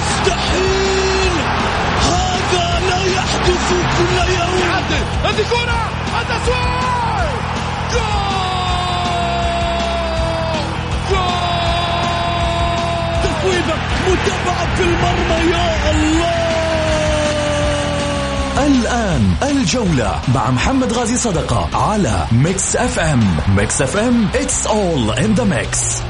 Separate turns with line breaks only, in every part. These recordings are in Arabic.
مستحيل هذا لا يحدث كل يوم.
هذه كرة. التسويق جول! جول!
تفويضة متابعة في المرمى يا الله.
الآن الجولة مع محمد غازي صدقة على Mix FM. Mix FM it's all in the mix.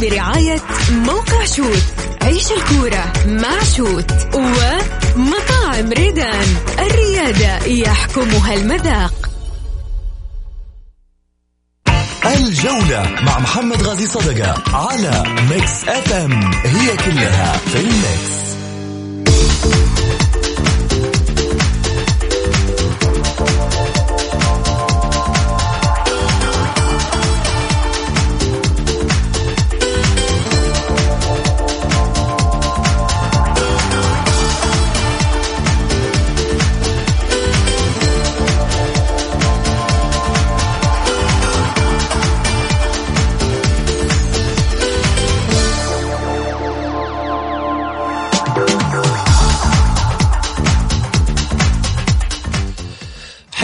برعاية موقع شوت عيش الكورة مع شوت ومطاعم ريدان. الريادة يحكمها المذاق.
الجولة مع محمد غازي صدقة على Mix FM. It's all in the mix.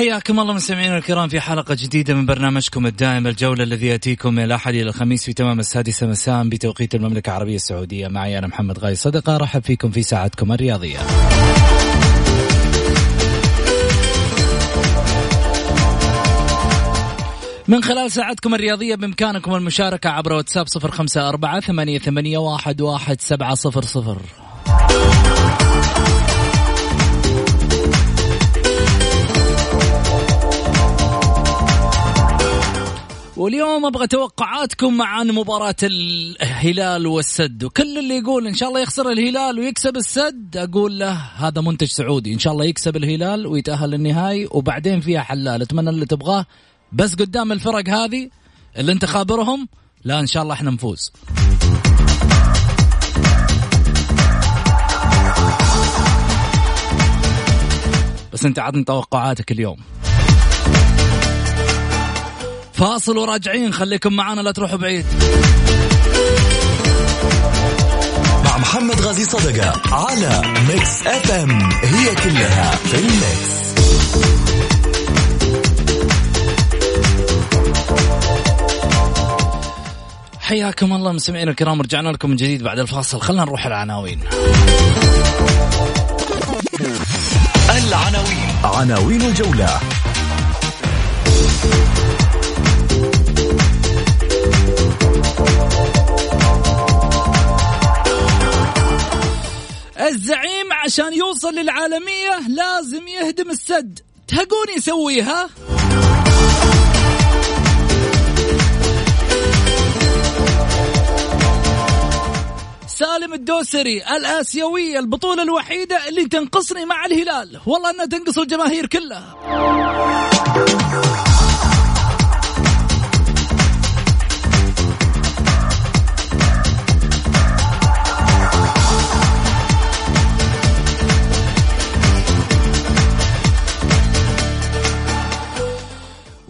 حياكم الله مستمعينا الكرام في حلقة جديدة من برنامجكم الدائم الجولة الذي يأتيكم من الأحد إلى الخميس في تمام السادسة مساء بتوقيت المملكة العربية السعودية. معي أنا محمد غاي صدقة رحب فيكم في ساعتكم الرياضية. من خلال ساعتكم الرياضية بإمكانكم المشاركة عبر واتساب صفر خمسة أربعة ثمانية, واحد سبعة صفر صفر. واليوم أبغى توقعاتكم عن مباراة الهلال والسد. وكل اللي يقول إن شاء الله يخسر الهلال ويكسب السد أقول له هذا منتج سعودي. إن شاء الله يكسب الهلال ويتأهل للنهائي وبعدين فيها حلال. أتمنى اللي تبغاه. بس قدام الفرق هذه اللي أنت خابرهم لا إن شاء الله إحنا نفوز. بس أنت عطني توقعاتك اليوم. فاصل وراجعين. خليكم معنا لا تروحوا بعيد.
مع محمد غازي صدقة على Mix FM it's all in the mix.
حياكم الله مستمعينا الكرام رجعنا لكم من جديد بعد الفاصل. خلينا نروح العناوين.
العناوين. عناوين الجولة.
الزعيم عشان يوصل للعالمية لازم يهدم السد. تهقون يسويها سالم الدوسري الآسيوية البطولة الوحيدة اللي تنقصني مع الهلال. والله أنها تنقص الجماهير كلها.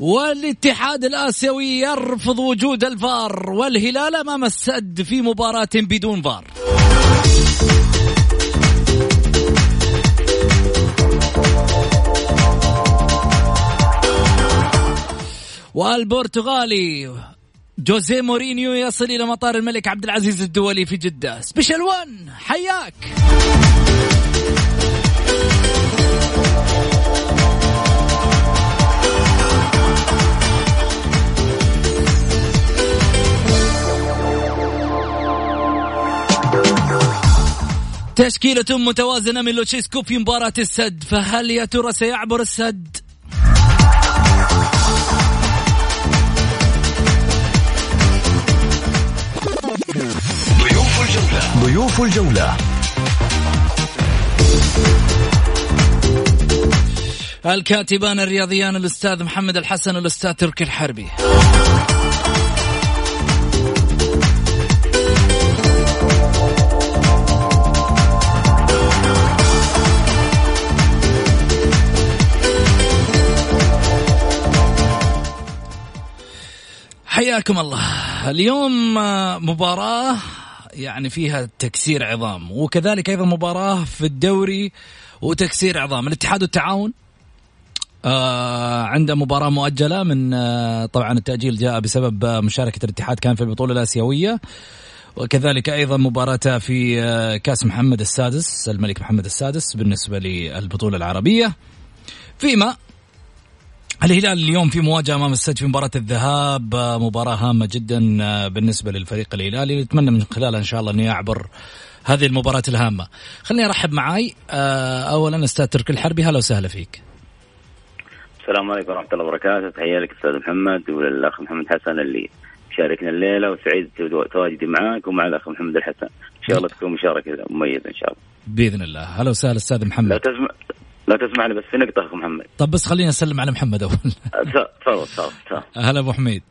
والاتحاد الآسيوي يرفض وجود الفار والهلال أمام السد في مباراة بدون فار. والبرتغالي جوزيه مورينيو يصل إلى مطار الملك عبد العزيز الدولي في جدة. Special One حياك! تشكيلة متوازنة من لوتشيسكو في مباراة السد فهل يا ترى سيعبر السد؟
ضيوف الجولة. ضيوف الجولة.
الكاتبان الرياضيان الأستاذ محمد الحسن والأستاذ تركي الحربي. حياكم الله. اليوم آه، مباراة يعني فيها تكسير عظام وكذلك أيضا مباراة في الدوري وتكسير عظام. الاتحاد والتعاون آه عنده مباراة مؤجلة من آه طبعا التأجيل جاء بسبب آه مشاركة الاتحاد كان في البطولة الآسيوية. وكذلك أيضا مباراتها في آه كأس محمد السادس الملك محمد السادس بالنسبة للبطولة العربية. فيما الهلال اليوم في مواجهة أمام السد في مباراة الذهاب آه، مباراة هامة جدا آه، بالنسبة للفريق الهلالي. نتمنى من خلالها إن شاء الله إنه يعبر هذه المباراة الهامة. خليني أرحب معاي آه، أولا أستاذ تركي الحربي هلا وسهلا فيك.
السلام عليكم ورحمة الله وبركاته. تحية لك أستاذ محمد وللأخ محمد حسن اللي شاركنا الليلة وسعيد تواجدي معك ومع الأخ محمد الحسن. إن شاء الله تكون مشاركة مميزة إن شاء الله.
بإذن الله. هلا وسهلا أستاذ محمد.
لا تسمع لا تسمح لي بس في نقطة أخو محمد.
طب بس خلينا نسلم على محمد أول.
تفضل تفضل
هلا أبو حميد.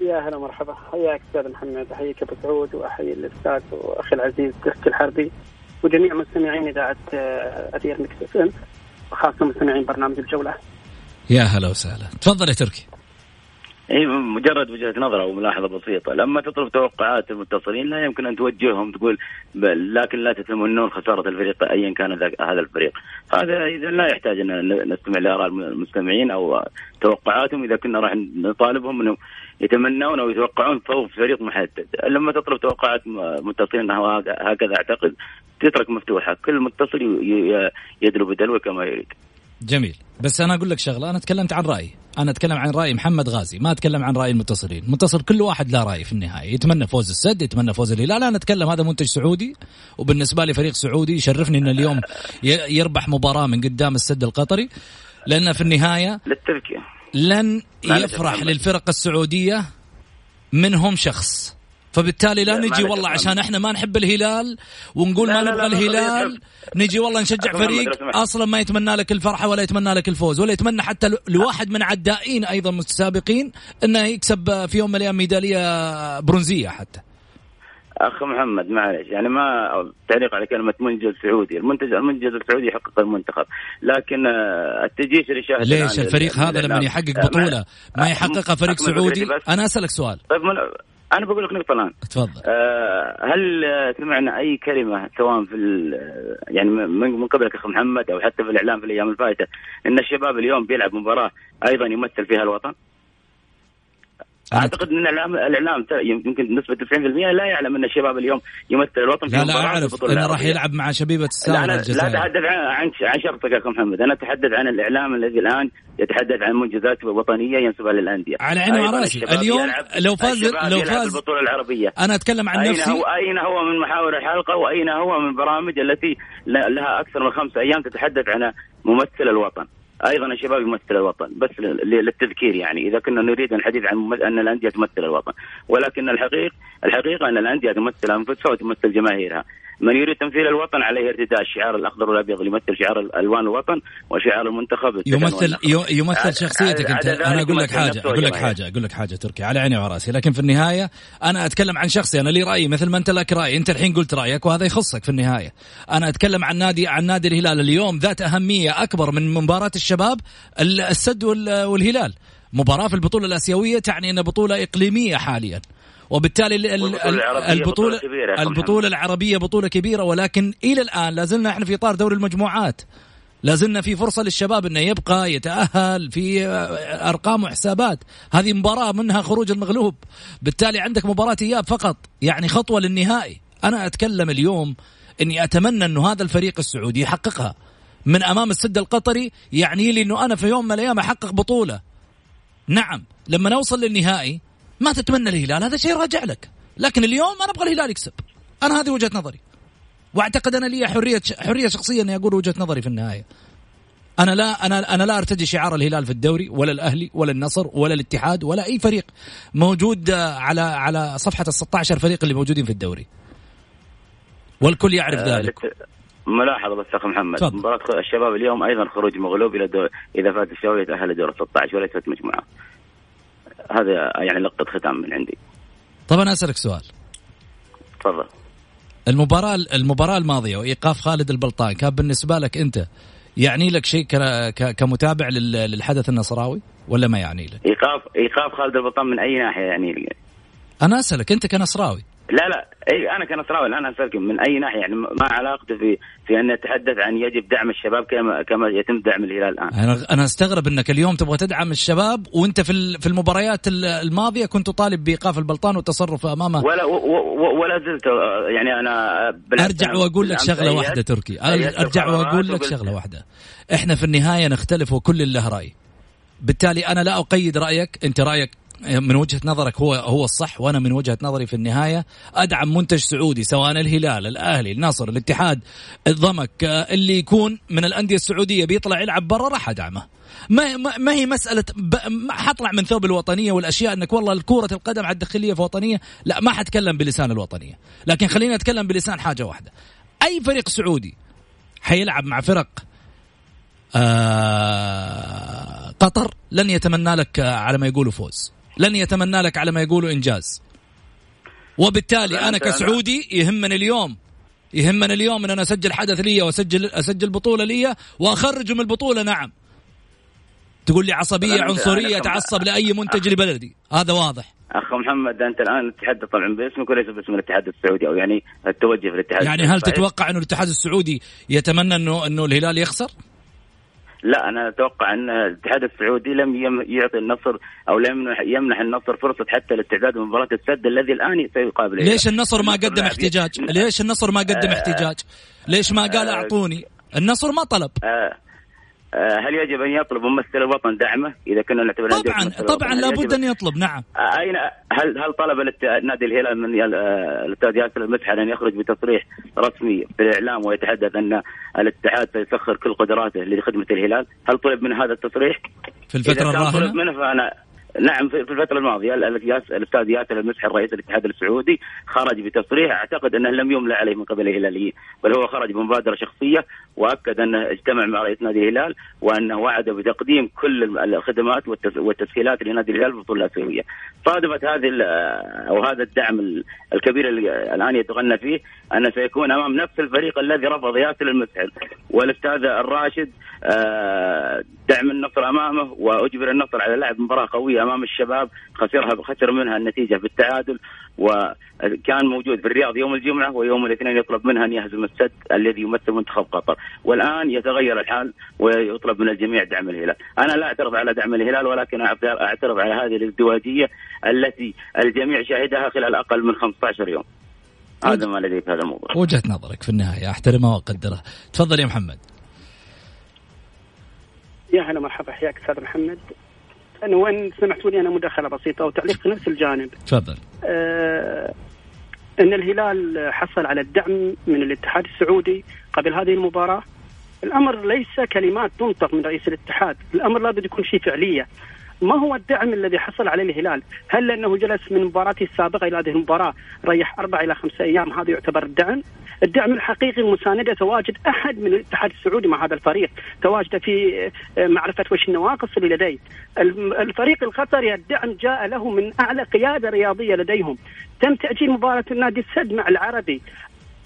يا هلا مرحبا. حياك أستاذ محمد احييك أبو سعود وأحيي الأستاذ وأخي العزيز تركي الحربي وجميع مستمعين إذاعة آه، أثير Mix FM وخاصة مستمعين برنامج الجولة.
يا هلا وسهلا، تفضل يا تركي.
اي مجرد وجهة نظر أو ملاحظة بسيطة، لما تطلب توقعات المتصلين لا يمكن أن توجههم تقول لكن لا تتمنون خسارة الفريق ايا كان هذا الفريق، هذا اذا لا يحتاج أن نستمع لآراء المستمعين أو توقعاتهم إذا كنا راح نطالبهم أنهم يتمنون أو يتوقعون فوز فريق محدد، لما تطلب توقعات متصلين هكذا أعتقد تترك مفتوحة، كل متصل يدلو بدلوه كما يريد.
جميل. بس أنا أقول لك شغلة أنا تكلمت عن رأيي. أنا أتكلم عن رأي محمد غازي ما أتكلم عن رأي المتصلين. المتصل كل واحد له رأي في النهاية. يتمنى فوز السد يتمنى فوز الهلال. أنا أتكلم هذا منتج سعودي. وبالنسبة لي فريق سعودي يشرفني ان اليوم يربح مباراة من قدام السد القطري. لأن في النهاية
للتذكير
لن يفرح للفرق السعودية منهم شخص. فبالتالي لا نجي والله عشان إحنا ما نحب الهلال ونقول ما نبغى الهلال نجي والله نشجع فريق أصلا ما يتمنى لك الفرحة ولا يتمنى لك الفوز ولا يتمنى حتى لواحد من عدائين أيضا متسابقين إنه يكسب في يوم من الأيام ميدالية برونزية حتى.
أخ محمد معلش يعني ما تعليق على كلمة منجز سعودي، المنتج المنجز السعودي يحقق المنتخب، لكن آه، التجيش اللي شاهد
ليش؟ الفريق هذا لما يحقق بطولة. ما يحققها فريق سعودي؟ أنا أسألك سؤال.
طيب أنا بقول لك نقطة الآن
تفضل
آه هل سمعنا أي كلمة سواء في يعني من قبلك أخ محمد أو حتى في الإعلام في الأيام الفائتة إن الشباب اليوم بيلعب مباراة أيضا يمثل فيها الوطن؟ أعتقد إن الاعلام الإعلام يمكن بنسبه 90% لا يعلم أن الشباب اليوم يمثل الوطن
في لا لا أعرف إنه راح يلعب مع شبيبة الساحل
لا, لا أتحدث عن عن شرطك يا اخو محمد. أنا أتحدث عن الإعلام الذي الآن يتحدث عن منجزات وطنية ينسبها للأندية.
على عيني وراسي اليوم لو فاز لو فاز
البطولة العربية.
أنا أتكلم عن
أين
نفسي.
هو أين هو من محاور الحلقة وأين هو من برامج التي لها أكثر من خمس أيام تتحدث عن ممثل الوطن؟ أيضا الشباب يمثل الوطن بس للتذكير يعني. إذا كنا نريد الحديث عن أن الأندية تمثل الوطن. ولكن الحقيقة الحقيقة أن الأندية تمثل أنفسها وتمثل جماهيرها. من يريد تمثيل الوطن عليه ارتداء. الشعار الأخضر والأبيض يمثل شعار ألوان الوطن وشعار المنتخب
يمثل يمثل شخصيتك أنت. أنا أقول لك حاجة أقول لك حاجة أقول لك حاجة تركي على عيني وراسي لكن في النهاية أنا أتكلم عن شخصي. أنا لي رايي مثل ما أنت لك رأي. أنت الحين قلت رأيك وهذا يخصك في النهاية. أنا أتكلم عن نادي عن نادي الهلال اليوم ذات أهمية أكبر من مباراة الشباب السد والهلال. مباراة في البطولة الآسيوية تعني انها بطولة إقليمية حاليا. وبالتالي البطولة البطولة العربية بطولة كبيرة ولكن إلى الآن لازلنا إحنا في إطار دوري المجموعات. لازلنا في فرصة للشباب إنه يبقى يتأهل في أرقام وحسابات. هذه مباراة منها خروج المغلوب. بالتالي عندك مباراة إياب فقط يعني خطوة للنهائي. أنا أتكلم اليوم إني أتمنى إنه هذا الفريق السعودي يحققها. من أمام السد القطري يعني لي إنه أنا في يوم من الأيام أحقق بطولة. نعم لما نوصل للنهائي ما تتمنى الهلال هذا شيء راجع لك. لكن اليوم أنا أبغى الهلال يكسب. أنا هذه وجهة نظري. وأعتقد أنا لي حرية حرية شخصيه إني أقول وجهة نظري في النهاية. أنا لا أنا أنا لا أرتدي شعار الهلال في الدوري ولا الأهلي ولا النصر ولا الاتحاد ولا أي فريق موجود على على صفحة ال 16 فريق اللي موجودين في الدوري. والكل يعرف آه ذلك.
ملاحظة بس اخ محمد. مباراة الشباب اليوم أيضا خروج مغلوب إلى دور إذا فاز الشباب يتأهل لدور 16 وليست مجموعة. هذا يعني لقطة ختام من عندي
طب أنا أسألك سؤال
تفضل
المباراة المباراة الماضية وإيقاف خالد البلطان كان بالنسبة لك أنت يعني لك شيء كمتابع للحدث النصراوي ولا ما يعني لك؟
ايقاف إيقاف خالد البطان من أي ناحية يعني لي؟
أنا أسألك أنت كنصراوي
لا لا. اي أنا كنصراوي الآن أسألك من أي ناحية؟ يعني ما علاقته في في أن نتحدث عن يجب دعم الشباب كما كما يتم دعم الهلال الآن.
أنا أنا أستغرب إنك اليوم تبغى تدعم الشباب وأنت في في المباريات الماضية كنت طالب بإيقاف البلطان والتصرف امامه
ولا ولا زلت يعني أنا
أرجع وأقول لك شغلة واحدة تركي. أرجع وأقول لك شغلة واحدة. إحنا في النهاية نختلف وكل له رأي. بالتالي أنا لا أقيد رأيك. أنت رأيك من وجهة نظرك هو هو الصح وأنا من وجهة نظري في النهاية أدعم منتج سعودي سواء الهلال الأهلي النصر الاتحاد الضمك اللي يكون من الأندية السعودية بيطلع يلعب برا راح أدعمه. ما ما هي مسألة حطلع من ثوب الوطنية والأشياء إنك والله كره القدم على الداخلية في وطنية لا ما حتكلم بلسان الوطنية. لكن خلينا أتكلم بلسان حاجة واحدة. أي فريق سعودي حيلعب مع فرق آه قطر لن يتمنى لك على ما يقولوا فوز. لن يتمنى لك على ما يقولوا إنجاز. وبالتالي أنا كسعودي يهمني اليوم. يهمني اليوم إن أنا أسجل حدث لي واسجل أسجل بطولة لي واخرجه من البطولة نعم. تقول لي عصبية عنصرية تعصب لأي منتج لبلدي. هذا واضح.
اخ محمد أنت الآن تتحدث طبعا باسمك وليس باسم الاتحاد السعودي أو يعني التوجه في الاتحاد
يعني هل تتوقع انه الاتحاد السعودي يتمنى انه إنه الهلال يخسر؟
لا أنا أتوقع أن الاتحاد السعودي لم يعطي النصر أو لم يمنح النصر فرصة حتى الاستعداد لمباراة السد الذي الآن سيقابل
ليش النصر ما قدم احتجاج؟ ليش النصر ما قدم احتجاج؟ ليش ما قال أعطوني؟ النصر ما طلب
آه آه، هل يجب أن يطلب ممثل الوطن دعمه إذا كنا نعتبر
طبعا طبعا لابد أن يطلب نعم
آه، اين هل هل طلب نادي الهلال من آه، الأستاذ ياسر المسحر أن يخرج بتصريح رسمي في الإعلام ويتحدث أن الاتحاد سيسخر كل قدراته لخدمة الهلال؟ هل طلب من هذا التصريح؟
في الفترة الراهنة؟
منه فانا نعم في الفترة الماضية الأستاذ ياسر المسحر رئيس الاتحاد السعودي خرج بتصريح أعتقد أنه لم يملى عليه من قبل الهلاليين بل هو خرج بمبادرة شخصية وأكد أنه اجتمع مع رئيس نادي الهلال وأنه وعد بتقديم كل الخدمات والتسهيلات لنادي الهلال في البطولة الاسيويه. صادفت هذه أو هذا الدعم الكبير اللي الآن يتغنى فيه انه سيكون أمام نفس الفريق الذي رفض ياسر المسحر والأستاذ الراشد آه، دعم النصر أمامه وأجبر النصر على لعب مباراة قوية أمام الشباب خسرها خسر منها النتيجة بالتعادل وكان موجود في الرياض يوم الجمعة ويوم الاثنين يطلب منها أن يهزم السد الذي يمثل منتخب قطر. والآن يتغير الحال ويطلب من الجميع دعم الهلال. أنا لا أعترض على دعم الهلال ولكن أعترض على هذه الازدواجية التي الجميع شاهدها خلال أقل من 15 يوم. هذا ما لدي في هذا الموضوع.
وجهة نظرك في النهاية احترمها واقدرها تفضل يا محمد.
يا هلا مرحبا حياك أستاذ محمد. وين سمحتوا لي أنا مداخلة بسيطة وتعليق في نفس الجانب.
تفضل.
آه إن الهلال حصل على الدعم من الاتحاد السعودي قبل هذه المباراة. الأمر ليس كلمات تنطق من رئيس الاتحاد. الأمر لابد يكون شيء فعلية. ما هو الدعم الذي حصل عليه الهلال؟ هل لأنه جلس من مباراته السابقة إلى هذه المباراة ريح أربع إلى خمسة أيام هذا يعتبر الدعم؟ الدعم الحقيقي المسانده تواجد أحد من الاتحاد السعودي مع هذا الفريق، تواجد في آه، معرفة وش النواقص اللي لديه. الفريق القطري الدعم جاء له من أعلى قيادة رياضية لديهم. تم تأجيل مباراة النادي السد مع العربي.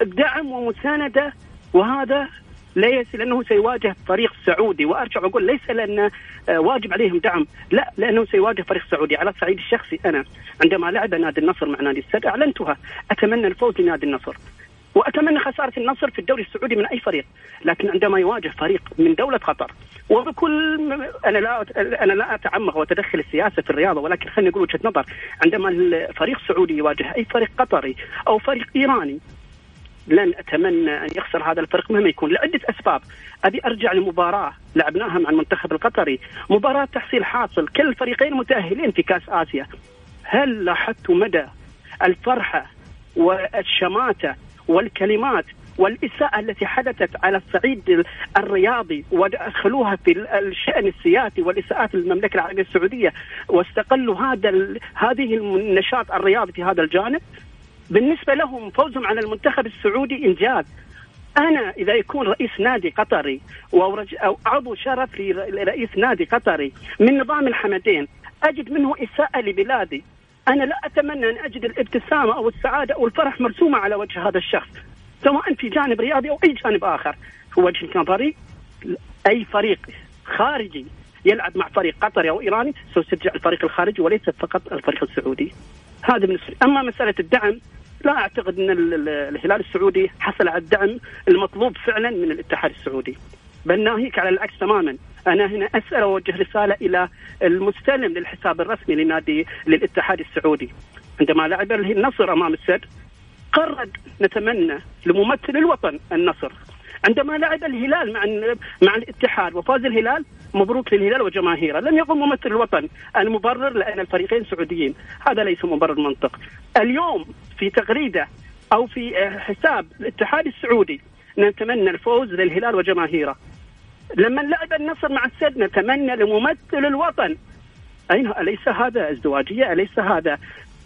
دعم ومساندة وهذا ليس لأنه سيواجه فريق سعودي. وأرجع وأقول ليس لأن آه، واجب عليهم دعم. لا لأنه سيواجه فريق سعودي على الصعيد الشخصي. أنا عندما لعب نادي النصر مع نادي السد أعلنتها. أتمنى الفوز لنادي النصر. وأتمنى خسارة النصر في الدوري السعودي من أي فريق، لكن عندما يواجه فريق من دولة قطر وبكل أنا لا أنا لا أتعمق وأتدخل السياسة في الرياضة ولكن خليني أقول وجهة نظر، عندما الفريق السعودي يواجه أي فريق قطري أو فريق إيراني لن أتمنى أن يخسر هذا الفريق مهما يكون. لعدة أسباب. أبي أرجع لمباراة لعبناها مع المنتخب القطري. مباراة تحصيل حاصل. كل الفريقين متأهلين في كأس آسيا. هل لاحظت مدى الفرحة والشماتة والكلمات والإساءة التي حدثت على الصعيد الرياضي ودخلوها في الشأن السياسي والإساءات للمملكة العربية السعودية واستقلوا هذا هذه النشاط الرياضي في هذا الجانب؟ بالنسبة لهم فوزهم على المنتخب السعودي إنجاز. أنا إذا يكون رئيس نادي قطري أو عضو شرف لرئيس نادي قطري من نظام الحمدين أجد منه إساءة لبلادي. أنا لا أتمنى أن أجد الابتسامة أو السعادة أو الفرح مرسومة على وجه هذا الشخص سواء في جانب رياضي أو أي جانب آخر. في وجه نظري أي فريق خارجي يلعب مع فريق قطري أو إيراني سيشجع الفريق الخارجي وليس فقط الفريق السعودي. هذا بالنسبة أما مسألة الدعم لا أعتقد أن الهلال السعودي حصل على الدعم المطلوب فعلا من الاتحاد السعودي. بل ناهيك على العكس تماما. أنا هنا أسأل اوجه رسالة إلى المستلم للحساب الرسمي لنادي للاتحاد السعودي. عندما لعب النصر أمام السد قرر نتمنى لممثل الوطن النصر. عندما لعب الهلال مع مع الاتحاد وفاز الهلال مبروك للهلال وجماهيره. لم يقم ممثل الوطن المبرر لأن الفريقين سعوديين. هذا ليس مبرر منطق. اليوم في تغريدة أو في حساب الاتحاد السعودي نتمنى الفوز للهلال وجماهيره. لما لعب النصر مع السد نتمنى لممثل الوطن. أين أليس هذا ازدواجية؟ أليس هذا؟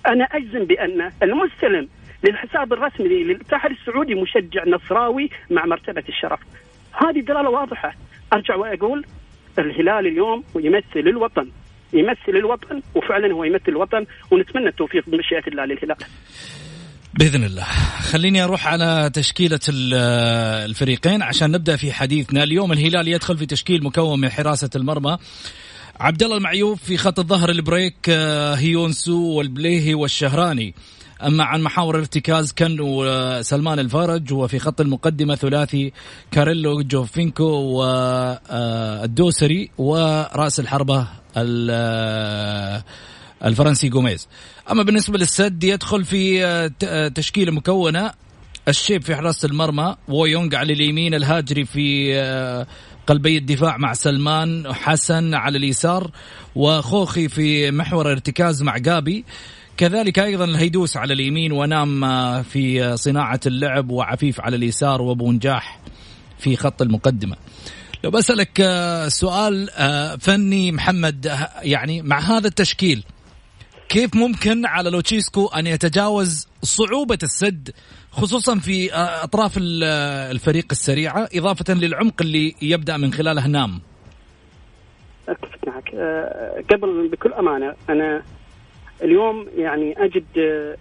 أنا أجزم بأن المستلم للحساب الرسمي للاتحاد السعودي مشجع نصراوي مع مرتبة الشرف. هذه دلالة واضحة. أرجع وأقول الهلال اليوم يمثل الوطن يمثل الوطن وفعلا هو يمثل الوطن ونتمنى التوفيق بمشيئة الله للهلال.
بإذن الله. خليني أروح على تشكيلة الفريقين عشان نبدأ في حديثنا. اليوم الهلال يدخل في تشكيل مكون من حراسة المرمى. عبد الله المعيوف في خط الظهر البريك آه، هيون سو والبليهي والشهراني. أما عن محاور الارتكاز كان وسلمان الفرج وفي خط المقدمة ثلاثي كاريلو جوفينكو والدوسري آه، ورأس الحربة آه، الفرنسي جوميز. أما بالنسبة للسد يدخل في تشكيلة مكونة الشيب في حراسة المرمى ويونغ على اليمين الهاجري في قلبي الدفاع مع سلمان حسن على اليسار وخوخي في محور ارتكاز مع جابي. كذلك أيضا الهيدوس على اليمين ونام في صناعة اللعب وعفيف على اليسار وأبو نجاح في خط المقدمة. لو بسألك آه، سؤال آه، فني محمد آه، يعني مع هذا التشكيل كيف ممكن على لوتشيسكو أن يتجاوز صعوبة السد خصوصا في أطراف الفريق السريعه إضافة للعمق اللي يبدأ من خلاله نام
أتفق معك قبل بكل أمانة أنا اليوم يعني أجد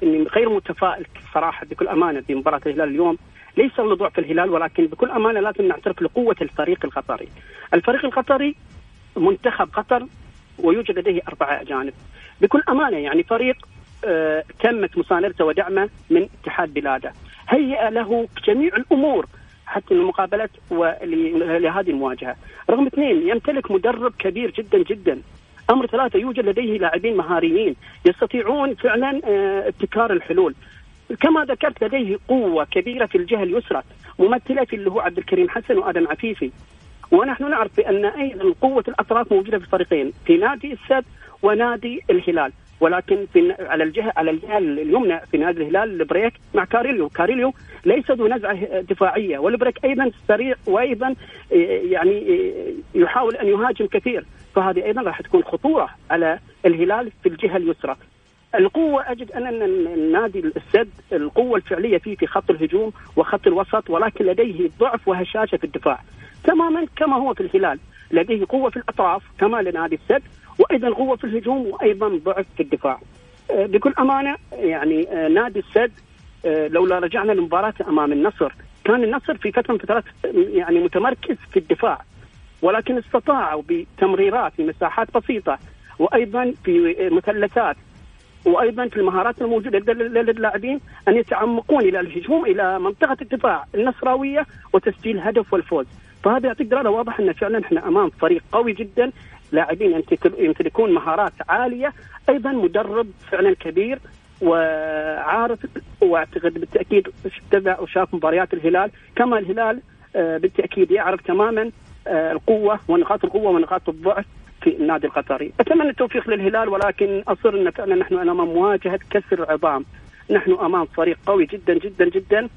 إني غير متفائل صراحة بكل أمانة بمباراة الهلال اليوم ليس لضعف الهلال ولكن بكل أمانة لازم نعترف لقوة الفريق القطري. الفريق القطري منتخب قطر ويوجد لديه أربعة أجانب. بكل أمانة يعني فريق آه، تمت مساندته ودعمه من اتحاد بلاده. هيئ له جميع الأمور حتى المقابلات ولهذه المواجهة. رقم اثنين يمتلك مدرب كبير جدا جدا أمر ثلاثة يوجد لديه لاعبين مهاريين يستطيعون فعلا آه، ابتكار الحلول. كما ذكرت لديه قوة كبيرة في الجهة اليسرى ممثلة في اللي هو عبد الكريم حسن وآدم عفيفي. ونحن نعرف بأن أيضا قوة الأطراف موجودة في الفريقين في نادي السد ونادي الهلال. ولكن في على الجهة على الجهة اليمنى في نادي الهلال البريك مع كاريليو، كاريليو ليس ذو نزعة دفاعية والبريك أيضا سريع وأيضا يعني يحاول أن يهاجم كثير. فهذه أيضا راح تكون خطورة على الهلال في الجهة اليسرى. القوة أجد أن النادي السد القوة الفعلية فيه في خط الهجوم وخط الوسط ولكن لديه ضعف وهشاشة في الدفاع تماما كما هو في الهلال لديه قوة في الأطراف كما لنادي السد وأيضا قوة في الهجوم وأيضا ضعف في الدفاع. آه، بكل أمانة يعني آه، نادي السد آه، لولا رجعنا لمباراة أمام النصر كان النصر في فترة من فترات يعني متمركز في الدفاع ولكن استطاعوا بتمريرات في مساحات بسيطة وأيضا في مثلثات وأيضا في المهارات الموجودة لدى اللاعبين أن يتعمقون إلى الهجوم إلى منطقة الدفاع النصراوية وتسجيل هدف والفوز، فهذا يعطيك دلاله واضحة أن فعلا إحنا أمام فريق قوي جدا. لاعبين يمتلكون مهارات عالية أيضا مدرب فعلا كبير وعارف واعتقد بالتأكيد تبع وشاف مباريات الهلال. كما الهلال آه، بالتأكيد يعرف تماما القوة ونقاط القوة ونقاط الضعف في النادي القطري، أتمنى التوفيق للهلال ولكن أصر أن فعلا نحن أمام مواجهة كسر العظام، نحن أمام فريق قوي جدا جدا جدا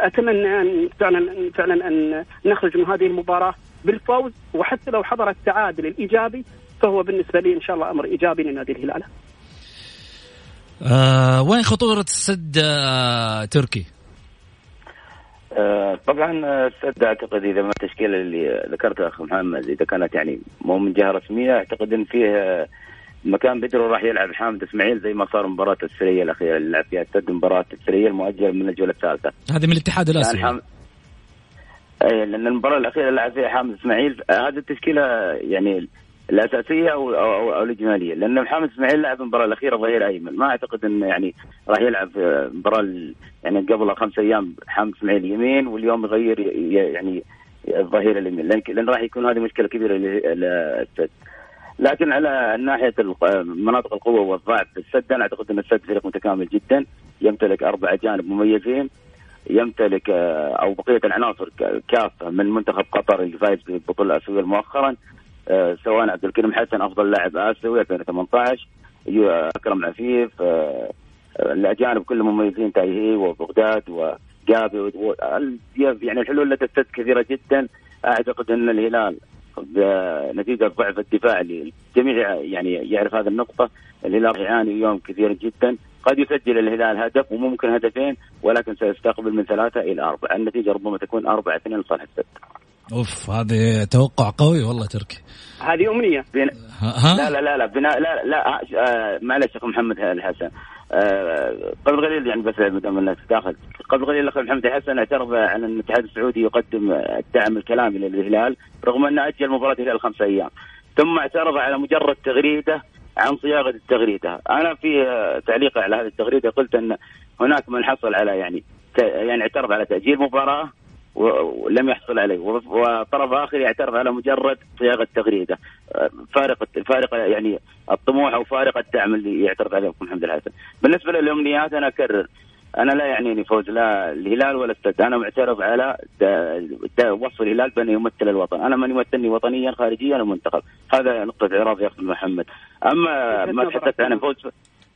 أتمنى أن فعلا فعلا أن نخرج من هذه المباراة بالفوز وحتى لو حضر التعادل الإيجابي فهو بالنسبة لي إن شاء الله أمر إيجابي لنادي الهلال.
آه وين خطورة السد آه تركي؟
آه طبعا السد أعتقد إذا ما التشكيلة اللي ذكرتها أخ محمد إذا كانت يعني مو من جهة رسمية أعتقد إن فيه مكان بدرو راح يلعب حامد إسماعيل زي ما صار مباراة السرية الأخيرة اللي لعب فيها السد مباراة السرية المؤجلة من الجولة الثالثة.
هذه من الاتحاد الآسيوي.
حام... اي لأن المباراة الأخيرة لعب فيها حامد إسماعيل هذه التشكيلة يعني الاساسيه أو أو, أو الإجمالية لأن محمد إسماعيل لعب المباراه الأخيرة ظهير أيمن. ما أعتقد إنه يعني راح يلعب في مباراة يعني قبل خمس أيام حامد إسماعيل يمين واليوم يغير يعني الظهير اليمين. لأن, لأن راح يكون هذه مشكلة كبيرة للسد لكن على ناحية مناطق القوة والضعف في السد أنا أعتقد إن السد فريق متكامل جدا. يمتلك أربع جانب مميزين. يمتلك آه، أو بقية العناصر كافه من منتخب قطر اللي فايز بالبطوله الاسيويه مؤخرا. آه، سواء عبد الكريم حسن أفضل لاعب آسيوي 2018 أكرم عفيف آه، الأجانب كلهم مميزين تايهي وبغداد وجابي يعني الحلول لدى السد كثيرة جدا. أعتقد أن الهلال نتيجة ضعف الدفاع الجميع يعني يعرف هذه النقطة. الهلال يعاني اليوم كثيرا جدا. قد يسجل الهلال هدف وممكن هدفين ولكن سيستقبل من ثلاثة إلى أربعة. النتيجة ربما تكون أربعة اثنين لصالح السد.
أوف هذه توقع قوي والله تركي.
هذه أمنية.
بنا... لا لا لا لا بناء لا لا آه معلش اخو محمد الحسن. آه قبل قليل يعني بس دام الناس داخل قبل قليل الاخ محمد الحسن اعترض على أن الاتحاد السعودي يقدم الدعم الكلامي للهلال رغم أنه أجل مباراة الهلال خمسة أيام. ثم اعترض على مجرد تغريدة عن صياغة التغريدة، أنا في آه، تعليق على هذه التغريدة قلت أن هناك من حصل على يعني يعني اعترض على تأجيل مباراة ولم يحصل عليه. وطرف آخر يعترض على مجرد صياغة تغريدة. فارق فارق يعني الطموح أو فارق الدعم اللي يعترض عليه محمد الحسن. بالنسبة للأمنيات أنا أكرر. أنا لا يعنيني فوز لا الهلال ولا السد. أنا معترض على دا دا وصف الهلال بأنه يمثل الوطن. أنا من يمثلني وطنيا خارجيا ومنتخب. هذا نقطة اعراض يا أخي محمد. أما ما تحدثت عن فوز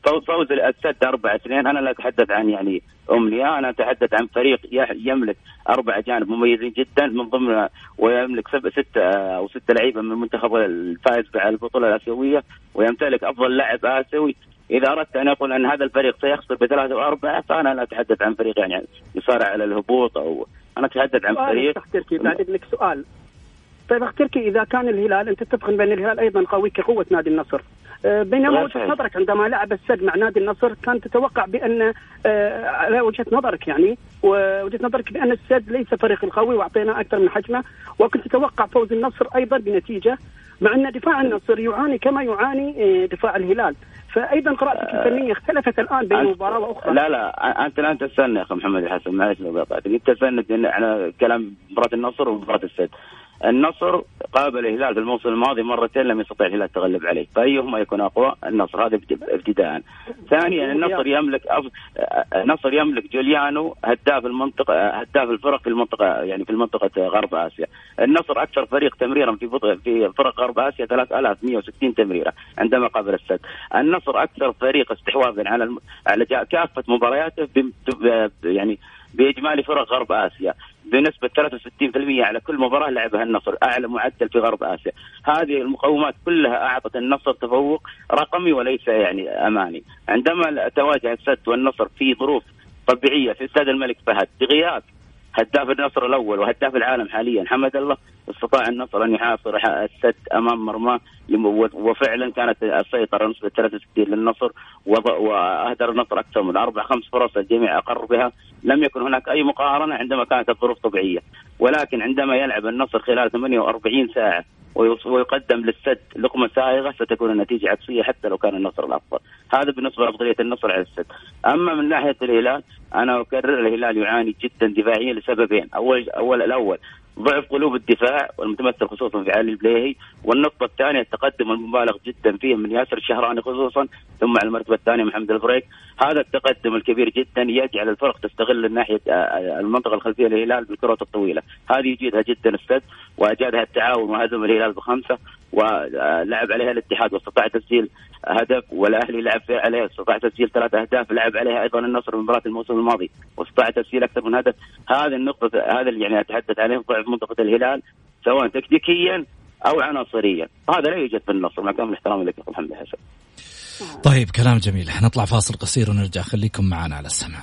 فوز فوز السد 4 2 أنا لا أتحدث عن يعني امنيه أنا أتحدث عن فريق يملك أربع جانب مميزين جدا. من ضمن ويملك ستة أو ستة لعيبة من المنتخب الفائز بالبطوله الآسيوية ويمتلك أفضل لاعب آسيوي. إذا أردت أن أقول أن هذا الفريق سيخسر بثلاثة وأربعة فأنا لا أتحدث عن فريق يعني يصارع على الهبوط أو أنا أتحدث عن فريق
بعد اذنك سؤال. طيب اخ تركي إذا كان الهلال أنت تتفق بان الهلال أيضا قوي كقوة نادي النصر. آه، بينما وجهة نظرك عندما لعب السد مع نادي النصر كان تتوقع بأن آه، على وجهة نظرك يعني ووجهة نظرك بأن السد ليس فريق القوي واعطيناه أكثر من حجمه وكنت تتوقع فوز النصر أيضا بنتيجة مع أن دفاع النصر يعاني كما يعاني آه، دفاع الهلال. فايضا قراءتك الفنية اختلفت الآن بين مباراة وأخرى.
لا لا أنت الآن تستنى يا أخي محمد الحسن معلش لو قطعتك أنت تستنى على كلام مباراة النصر ومباراة السد. النصر قابل الهلال في الموسم الماضي مرتين لم يستطيع الهلال التغلب عليه. فأيهما يكون أقوى؟ النصر. هذا ابتداء. ثانيا النصر يملك أف... النصر يملك جوليانو هداف المنطقة هداف الفرق في المنطقة يعني في المنطقة غرب آسيا. النصر أكثر فريق تمريرا في. في فرق غرب آسيا 3160 تمريرة عندما قابل السد. النصر أكثر فريق استحواذا على الم... على كافة مبارياته ب... يعني بإجمالي فرق غرب آسيا. بنسبة 63% على كل مباراة لعبها النصر أعلى معدل في غرب آسيا. هذه المقومات كلها أعطت النصر تفوق رقمي وليس يعني أماني. عندما تواجه السد والنصر في ظروف طبيعية في استاد الملك فهد بغياب هداف النصر الأول وهداف العالم حاليا. حمد الله استطاع النصر أن يحاصر السد أمام مرماه. وفعلا كانت السيطرة نسبة 63 للنصر. وأهدر النصر أكثر من أربع خمس فرص الجميع اقر بها. لم يكن هناك أي مقارنة عندما كانت الظروف طبيعية. ولكن عندما يلعب النصر خلال 48 ساعة ويقدم للسد لقمة سائغة ستكون النتيجة عكسية حتى لو كان النصر الأفضل، هذا بالنسبة لأفضلية النصر على السد، أما من ناحية الهلال أنا أكرر الهلال يعاني جدا دفاعيا لسببين، اول اول الأول ضعف قلوب الدفاع والمتمثل خصوصا في علي البليهي والنقطة الثانية التقدم المبالغ جدا فيه من ياسر الشهراني خصوصا ثم على المرتبة الثانية محمد الفريق. هذا التقدم الكبير جدا يجعل الفرق تستغل الناحية آه، المنطقة الخلفية للهلال بالكرات الطويلة. هذه يجيدها جدا السد وأجادها التعاون وهزم الهلال بخمسة. ولعب عليها الاتحاد واستطاع تسجيل هدف والأهلي لعب عليها استطاع تسجيل ثلاث أهداف لعب عليها أيضا النصر في مباراة الموسم الماضي واستطاع تسجيل أكثر من هدف. هذه النقطة هذا اللي يعني أتحدث عليه ضعف منطقة الهلال سواء تكتيكيا أو عناصريا. هذا لا يوجد في النصر مع كامل احترامي لك اخو محمد حسن.
طيب كلام جميل. نطلع فاصل قصير ونرجع. خليكم معنا على السمع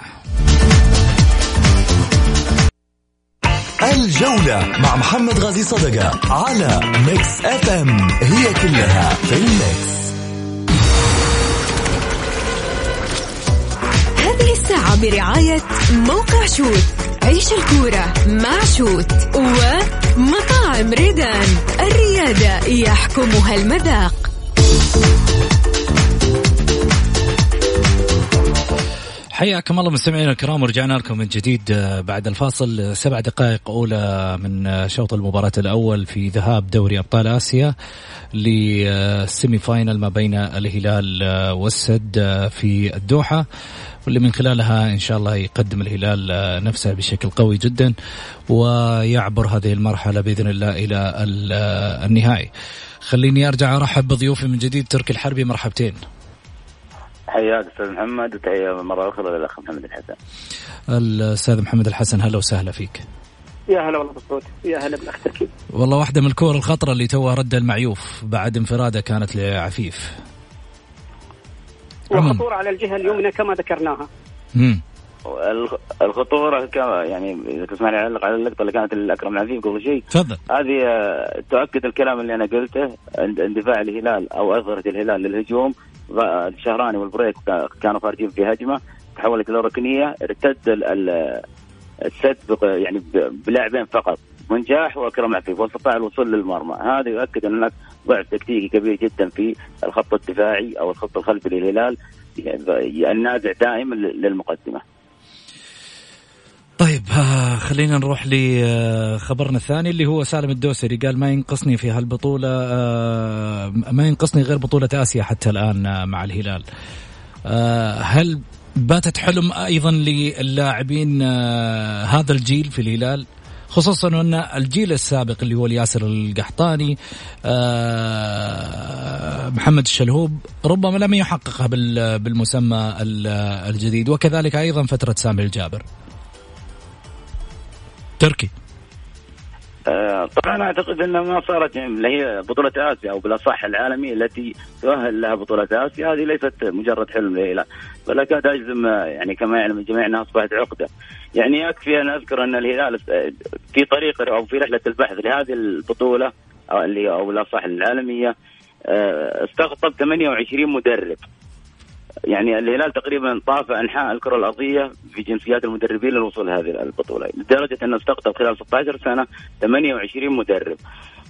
الجولة مع محمد غازي صدقة على ميكس اف ام هي كلها في الميكس.
هذه الساعة برعاية موقع شوت عيش الكورة مع شوت ومطاعم ريدان. الريادة يحكمها المذاق.
حياكم الله مستمعينا الكرام ورجعنا لكم من جديد آه، بعد الفاصل. سبع دقائق أولى من آه، شوط المباراة الأول في ذهاب دوري أبطال آسيا للسيمي فاينل ما بين الهلال آه، والسد في الدوحة واللي من خلالها إن شاء الله يقدم الهلال نفسه بشكل قوي جدا ويعبر هذه المرحلة بإذن الله إلى النهائي. خليني أرجع أرحب بضيوفي من جديد تركي الحربي مرحبتين.
حياك أستاذ محمد وتحية مرة أخرى للاخ محمد الحسن.
الأستاذ محمد الحسن هلا وسهلا فيك.
يا هلا والله بالصوت يا هلا بالأخ تركي.
والله واحدة من الكور الخطرة اللي توها رد المعيوف بعد انفراده كانت لعفيف.
وخطورة على الجهة اليمنى كما ذكرناها.
امم
الخطورة يعني إذا تسمعني اعلق على اللقطة اللي كانت الاكرم العفيف قبل شيء.
تفضل.
هذه آه، تؤكد الكلام اللي أنا قلته اندفاع الهلال أو اظهره الهلال للهجوم. الشهراني والبريك كانوا خارجين في هجمة. تحولت إلى ركنية. ارتد السد يعني بلاعبين فقط. منجاح وأكرم عفيف واستطاع الوصول للمرمى. هذا يؤكد أن هناك ضعف تكتيكي كبير جدا في الخط الدفاعي أو الخط الخلفي للهلال. يعني النازع دائما للمقدمة.
طيب آه، خلينا نروح لخبرنا الثاني اللي هو سالم الدوسري. قال ما ينقصني في هالبطولة آه، ما ينقصني غير بطولة آسيا حتى الآن آه، مع الهلال. هل باتت حلم أيضا للاعبين هذا الجيل في الهلال؟ خصوصا أن الجيل السابق اللي هو الياسر القحطاني محمد الشلهوب ربما لم يحققها بالمسمى الجديد وكذلك أيضا فترة سامي الجابر. تركي.
آه، طبعا أعتقد إنها ما صارت اللي هي بطولة آسيا أو بالأصح العالمية التي تؤهل لها بطولة آسيا هذه ليست مجرد حلم للهلال بل اكاد أجزم يعني كما يعلم الجميع انها اصبحت عقدة. يعني يكفي أن أذكر أن الهلال في طريق أو في رحلة البحث لهذه البطولة أو اللي أو بالأصح العالمية آه، استقطب 28 مدرب. يعني الهلال تقريبا طاف أنحاء الكرة الأرضية في جنسيات المدربين للوصول لهذه البطولة لدرجة انه استقطب خلال 16 سنة 28 مدرب.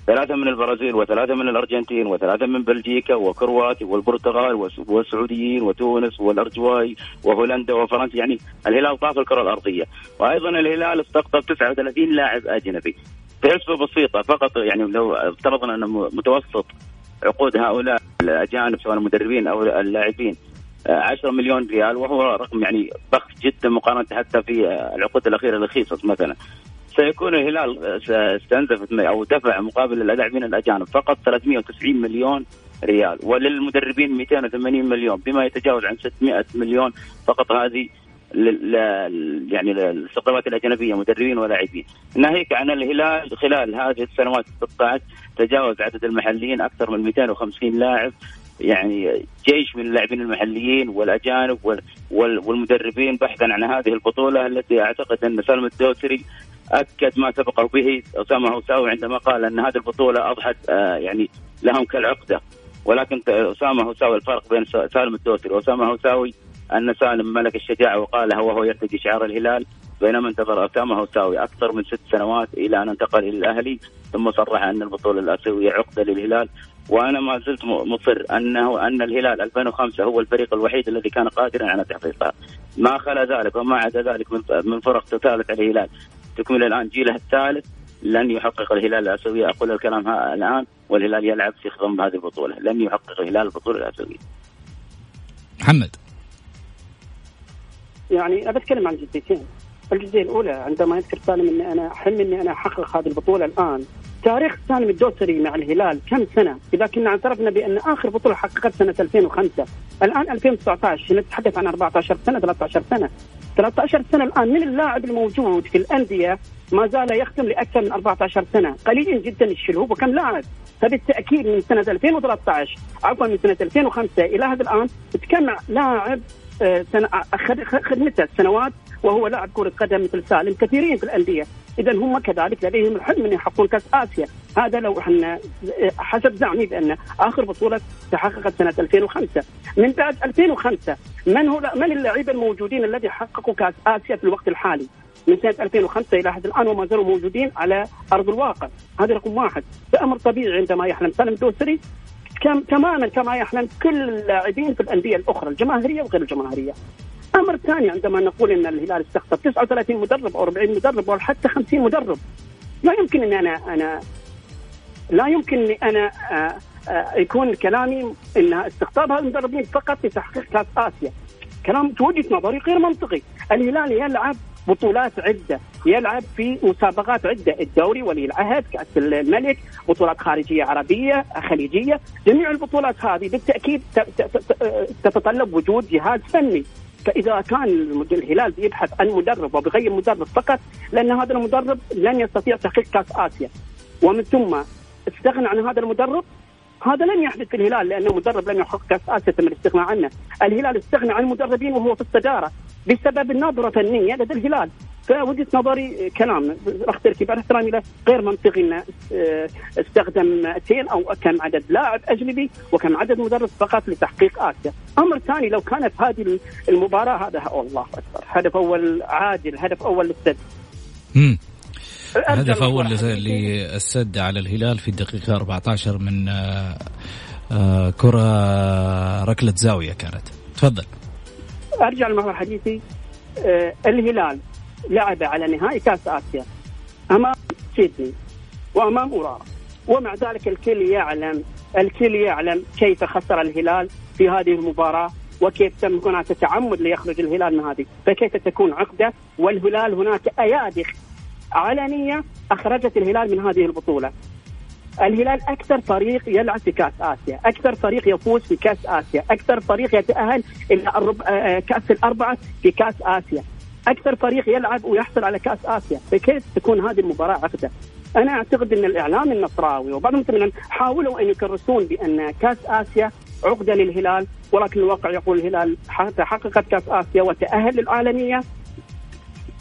ثلاثة من البرازيل وثلاثة من الأرجنتين وثلاثة من بلجيكا وكرواتيا والبرتغال والسعوديين وتونس والأرجواي وهولندا وفرنسا يعني الهلال طاف الكرة الأرضية. وأيضا الهلال استقطب 39 لاعب أجنبي. بحسبة بسيطة فقط يعني لو افترضنا أن متوسط عقود هؤلاء الأجانب سواء المدربين أو اللاعبين. 10 مليون ريال وهو رقم يعني ضخم جدا مقارنة حتى في العقود الأخيرة لخيصص مثلا. سيكون الهلال استنزف أو دفع مقابل اللاعبين الأجانب فقط 390 مليون ريال وللمدربين 280 مليون بما يتجاوز عن 600 مليون فقط هذه يعني الاستقطابات الأجنبية مدربين ولاعبين. ناهيك عن الهلال خلال هذه السنوات 16 تجاوز عدد المحليين أكثر من 250 لاعب. يعني جيش من اللاعبين المحليين والأجانب والمدربين بحثا عن هذه البطولة التي أعتقد أن سالم الدوسري أكد ما سبقه به. أسامة هوساوي عندما قال أن هذه البطولة أضحت آه، يعني لهم كالعقدة. ولكن أسامة هوساوي الفرق بين سالم الدوسري وأسامة هوساوي أن سالم ملك الشجاعة وقالها وهو يرتدي شعار الهلال بينما انتظر أسامة هوساوي أكثر من ست سنوات إلى أن انتقل إلى الأهلي ثم صرح أن البطولة الاسيويه عقدة للهلال. وأنا ما زلت مصر أنه أن الهلال 2005 هو الفريق الوحيد الذي كان قادرا على تحقيقها. ما خلا ذلك وما عدا ذلك من فرق تثالث على الهلال. تكمل الآن جيله الثالث. لن يحقق الهلال الاسيويه أقول الكلام الآن والهلال يلعب في خضم هذه البطولة. لن يحقق الهلال البطولة الأسيوية.
محمد.
يعني اتكلم عن جديتين الجزئيه الأولى عندما يذكر سالم اني أنا حلم اني أنا أحقق هذه البطولة الآن. تاريخ سالم الدوسري مع الهلال كم سنة؟ إذا كنا اعترفنا بأن آخر بطولة حققت سنة 2005 الآن 2019 نتحدث عن 14 سنة 13 سنة؟ 13 سنة الآن من اللاعب الموجود في الأندية ما زال يختم لأكثر من 14 سنة، قليل جدا الشلوب وكم لاعب، فبالتأكيد من سنة 2013 عفوا من سنة 2005 إلى هذا الآن تكمع لاعب آه، سنة خدمته سنوات وهو لاعب كرة قدم مثل سالم كثيرين في الأندية. إذا هم كذلك لديهم الحلم أن يحققون كأس آسيا. هذا لو إحنا حسب زعمي بأن آخر بطولة تحققت سنة 2005 من بعد 2005 من هو من اللاعبين الموجودين الذي حققوا كأس آسيا في الوقت الحالي؟ من سنة 2005 إلى حد الآن وما زالوا موجودين على أرض الواقع. هذا رقم واحد. فامر طبيعي عندما يحلم سالم الدوسري كم تماما كما يحلم كل اللاعبين في الأندية الأخرى الجماهيرية وغير الجماهيرية. أمر ثاني عندما نقول إن الهلال استقطب 39 مدرب أو 40 مدرب أو حتى 50 مدرب. لا يمكن إن أنا أنا لا يمكن اني أنا آه، آه، يكون كلامي إن استقطاب هؤلاء المدربين فقط لتحقيق كأس آسيا. كلام وجهه نظري غير منطقي. الهلال يلعب بطولات عدة. يلعب في مسابقات عدة. الدوري ولي العهد كأس الملك بطولات خارجية عربية خليجية. جميع البطولات هذه بالتأكيد تتطلب وجود جهاز فني. فاذا كان الهلال بيبحث عن مدرب وبيغير مدرب فقط لأن هذا المدرب لن يستطيع تحقيق كأس آسيا. ومن ثم استغنى عن هذا المدرب هذا لن يحدث في الهلال لأنه مدرب لم يحقق كاس اسيا تم الاستغناء عنه، الهلال استغنى عن المدربين وهو في الصداره بسبب النظرة الفنيه لدى الهلال، فوجهه نظري كلام اختلف بعد احترامي له غير منطقي انه آه، استخدم اثنين أو كم عدد لاعب أجنبي وكم عدد مدرب فقط لتحقيق آسيا، أمر ثاني لو كانت هذه المباراة هذا الله أكبر، هدف أول عادل، هدف أول للسد.
هدف أول للسد على الهلال في الدقيقة 14 من آه، آه، كرة ركلة زاوية كانت. تفضل.
أرجع لمحور حديثي آه، الهلال لعب على نهائي كأس آسيا أمام سيدني وأمام اورارا ومع ذلك الكل يعلم الكل يعلم كيف خسر الهلال في هذه المباراة وكيف تم هناك تعمد ليخرج الهلال من هذه. فكيف تكون عقدة؟ والهلال هناك ايادي علنية أخرجت الهلال من هذه البطولة. الهلال أكثر فريق يلعب في كأس آسيا، أكثر فريق يفوز في كأس آسيا، أكثر فريق يتأهل إلى. آه، آه، كأس الأربعة في كأس آسيا. أكثر فريق يلعب ويحصل على كأس آسيا، فكيف تكون هذه المباراة عقدة؟ أنا أعتقد أن الإعلام النصراوي وبعض المسلمين حاولوا أن يكرسون بأن كأس آسيا عقدة للهلال ولكن الواقع يقول الهلال حققت كأس آسيا وتأهل للعالمية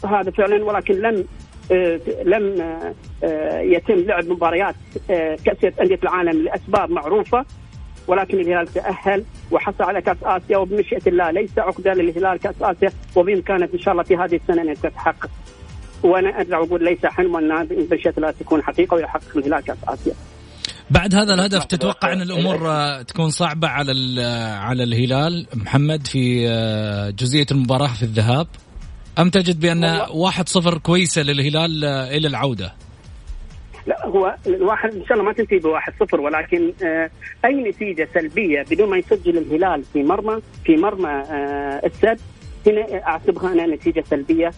هذا فعلا ولكن لم لم آه، يتم لعب مباريات آه، كأس أندية العالم لأسباب معروفة ولكن الهلال تأهل وحصل على كأس آسيا وبمشيئة الله ليس عقدة للهلال كأس آسيا وبإمكانه إن شاء الله في هذه السنة أن تتحقق وأنا أرجع وأقول ليس حلم أنها بمشيئة الله تكون حقيقة ويحقق الهلال كأس آسيا.
بعد هذا الهدف تتوقع أن الأمور تكون صعبة على على الهلال؟ محمد في جزئية المباراة في الذهاب؟ أم تجد بأن واحد صفر كويسة للهلال إلى العودة؟
لا هو الواحد إن شاء الله ما تنتهي بواحد صفر ولكن آه أي نتيجة سلبية بدون ما يسجل الهلال في مرمى في مرمى آه السد هنا أعتبرها أنا نتيجة سلبية.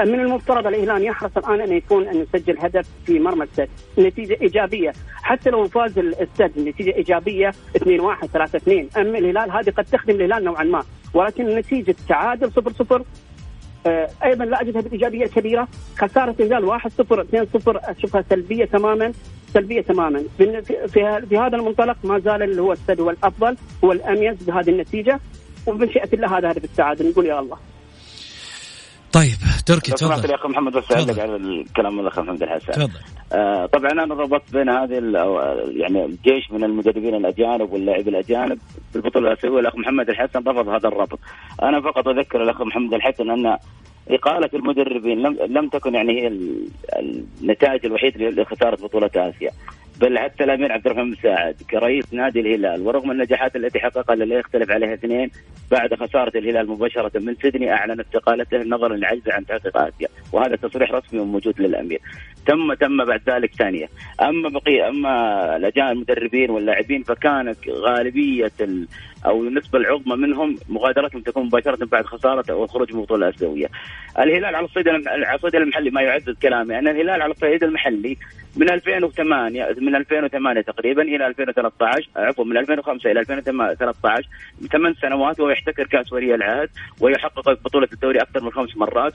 من المفترض الهلال يحرص الآن أن يكون أن يسجل هدف في مرمى السد، نتيجة إيجابية، حتى لو فاز السد نتيجة إيجابية 2 1 3 2 اما الهلال هذه قد تخدم الهلال نوعا ما، ولكن نتيجة تعادل 0 0 آه، أيضا لا أجدها بالايجابيه الكبيره خسارة الهلال 1 0 2 0 أشوفها سلبية تماما سلبية تماما. في, في, هذا المنطلق ما زال اللي هو السد هو الافضل هو الأميز بهذه النتيجة. وبمشيئه الله هذا هدف السعادة. نقول يا الله.
طيب تركي تفضل.
يا أخي محمد بس أعلق على الكلام الأخ محمد الحسن. تفضل. آه طبعا أنا ربطت بين هذه يعني الجيش من المدربين الأجانب واللاعبين الأجانب في البطوله الآسيوية الاخ محمد الحسن رفض هذا الربط. أنا فقط أذكر الأخ محمد الحسن أن إقالة المدربين لم لم تكن يعني هي النتائج الوحيدة لخسارة بطولة آسيا. بل حتى الامير عبد الرحمن مساعد كرئيس نادي الهلال ورغم النجاحات التي حققها لا يختلف عليها اثنين بعد خسارة الهلال مباشرة من سيدني اعلن استقالته نظرا لعجزه عن تحقيق آسيا وهذا تصريح رسمي وموجود للأمير. تم تم بعد ذلك ثانية. أما بقي أما الأجانب المدربين واللاعبين فكانت غالبية ال أو النسبة العظمى منهم مغادرتهم تكون مباشرة بعد خسارة أو الخروج من البطولة الأسيوية. الهلال على الصعيد على الصعيد المحلي ما يعزز كلامي. أن الهلال على الصعيد المحلي من 2008 من 2008 تقريبا إلى 2013 عفوا من 2005 إلى 2013 ثمان سنوات وهو يحتكر كأس ولي العهد ويحقق بطولة الدوري أكثر من خمس مرات.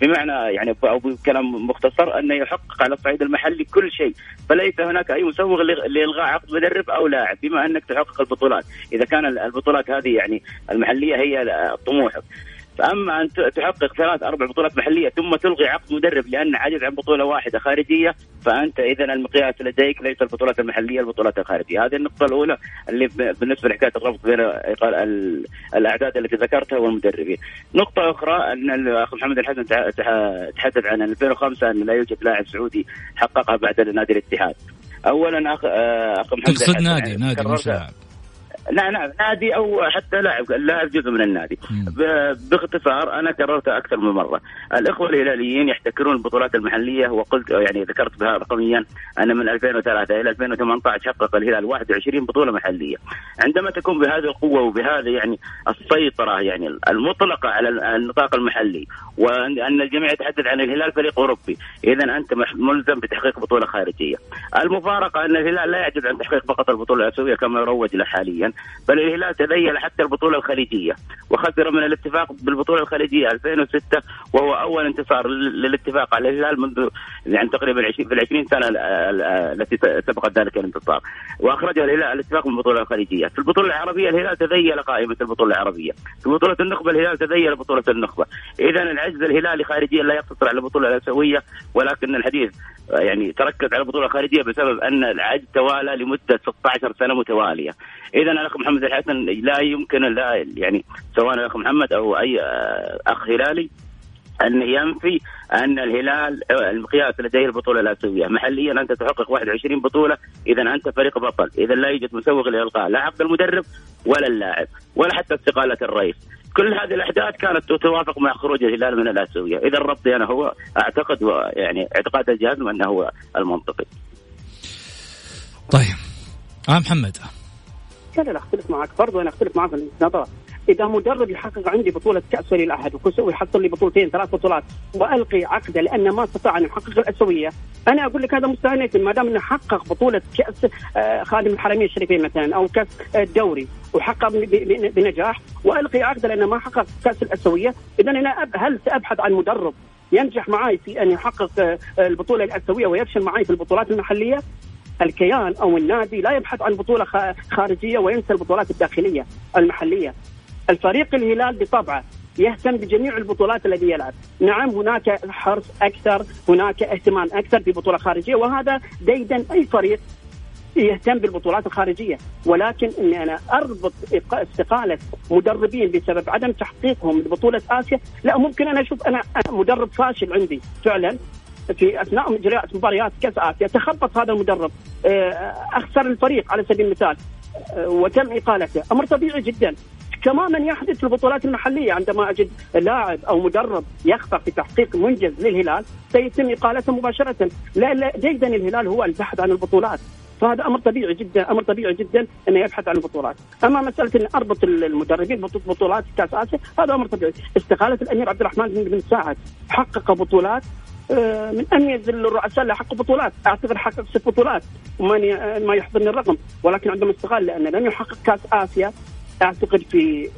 بمعنى يعني أو بكلام مختصر انه يحقق على الصعيد المحلي كل شيء فليس هناك أي مسوغ لإلغاء عقد مدرب أو لاعب بما أنك تحقق البطولات. إذا كان البطولات هذه يعني المحلية هي طموحك فأما أن تحقق ثلاث أربع بطولات محلية ثم تلغي عقد مدرب لأن عجز عن بطولة واحدة خارجية فأنت اذا المقياس لديك ليس البطولات المحلية البطولات الخارجية. هذه النقطة الأولى اللي بالنسبة لحكاية الربط بين الأعداد التي ذكرتها والمدربين. نقطة أخرى أن الاخ محمد الحسن تحدث عن 2005 أن لا يوجد لاعب سعودي حققها بعد نادي الاتحاد. اولا اخ أخ محمد
تقصد نادي نادي مش لاعب.
لا نعم نادي أو حتى لاعب اللاعب جزء من النادي. باختصار أنا كررتها أكثر من مرة. الإخوة الهلاليين يحتكرون البطولات المحلية وقلت يعني ذكرت بها رقميا أن من 2003 إلى 2018 حقق الهلال 21 بطولة محلية. عندما تكون بهذه القوة وبهذا يعني السيطرة يعني المطلقة على النطاق المحلي وان الجميع يتحدث عن الهلال فريق أوروبي اذا أنت ملزم بتحقيق بطولة خارجية. المفارقة أن الهلال لا يعجز عن تحقيق فقط البطولة الأسيوية كما يروج له حاليا. بل الهلال تذيل حتى البطولة الخليجية وخسر من الاتفاق بالبطولة الخليجية 2006 وهو أول انتصار للاتفاق على الهلال منذ يعني تقريبا في ال 20 سنه التي سبقت ذلك الانتصار. واخرج الهلال الاتفاق من البطولة الخليجية. في البطولة العربية الهلال تذيل قائمة البطولة العربية. في بطولة النخبة الهلال تذيل بطولة النخبة. اذا العجز الهلالي خارجيا لا يقتصر على البطولة الأسيوية ولكن الحديث يعني تركز على البطولة الخارجية بسبب أن العجز توالى لمدة 16 سنة متوالية. اذا الاخ محمد الحسن لا يمكن لا يعني سواء الاخ محمد أو أي أخ هلالي أن ينفي أن الهلال المقياس لديه البطولة الأسيوية، محليا أنت تحقق 21 بطولة، اذا أنت فريق بطل، اذا لا يوجد مسوغ لالغاء لا عقد المدرب ولا اللاعب ولا حتى استقالة الرئيس. كل هذه الأحداث كانت تتوافق مع خروج الهلال من الأسيوية، اذا الربط أنا هو أعتقد يعني اعتقاد الجهاز أنه هو المنطقي.
طيب. آه محمد.
لا لا أختلف معك برضه أنا أختلف معك في النظره إذا مدرب يحقق عندي بطولة كأس ولي العهد ويحصل لي بطولتين ثلاث بطولات وألقي عقده لأنه ما استطاع أن يحقق الاسيويه أنا أقول لك هذا مستهنئ ما دام أنه حقق بطولة كأس آه، خادم الحرمين الشريفين مثلا أو كأس الدوري وحقق بنجاح وألقي عقده لأنه ما حقق كأس الاسيويه اذا أنا هل سأبحث عن مدرب ينجح معي في أن يحقق آه، البطولة الاسيويه ويفشل معي في البطولات المحلية؟ الكيان أو النادي لا يبحث عن بطولة خارجية وينسى البطولات الداخلية المحلية. الفريق الهلال بطبعه يهتم بجميع البطولات التي يلعب. نعم هناك حرص أكثر هناك اهتمام أكثر ببطولة خارجية وهذا ديدا أي فريق يهتم بالبطولات الخارجية. ولكن أني أنا أربط استقالة مدربين بسبب عدم تحقيقهم لبطولة آسيا لا ممكن أنا أشوف أنا مدرب فاشل عندي فعلا. في أثناء مجريات مباريات كأس آسيا تخبط هذا المدرب آه، أخسر الفريق على سبيل المثال آه، وتم إقالته. أمر طبيعي جدا. تماما يحدث في البطولات المحلية عندما أجد لاعب أو مدرب يخطأ في تحقيق منجز للهلال سيتم إقالته مباشرة. لا لا جيدا الهلال هو البحث عن البطولات. فهذا أمر طبيعي جدا أمر طبيعي جدا انه يبحث عن البطولات، أما مسألة إن أربط المدربين بطولات كأس آسيا هذا أمر طبيعي، استقالة الأمير عبد الرحمن بن ساعد. حقق بطولات من اميز الرؤساء اللي حققوا بطولات. أعتقد حقق ست بطولات. وما ما يحضرني الرقم. ولكن عندما استقال لأنه لم يحقق كأس آسيا أعتقد في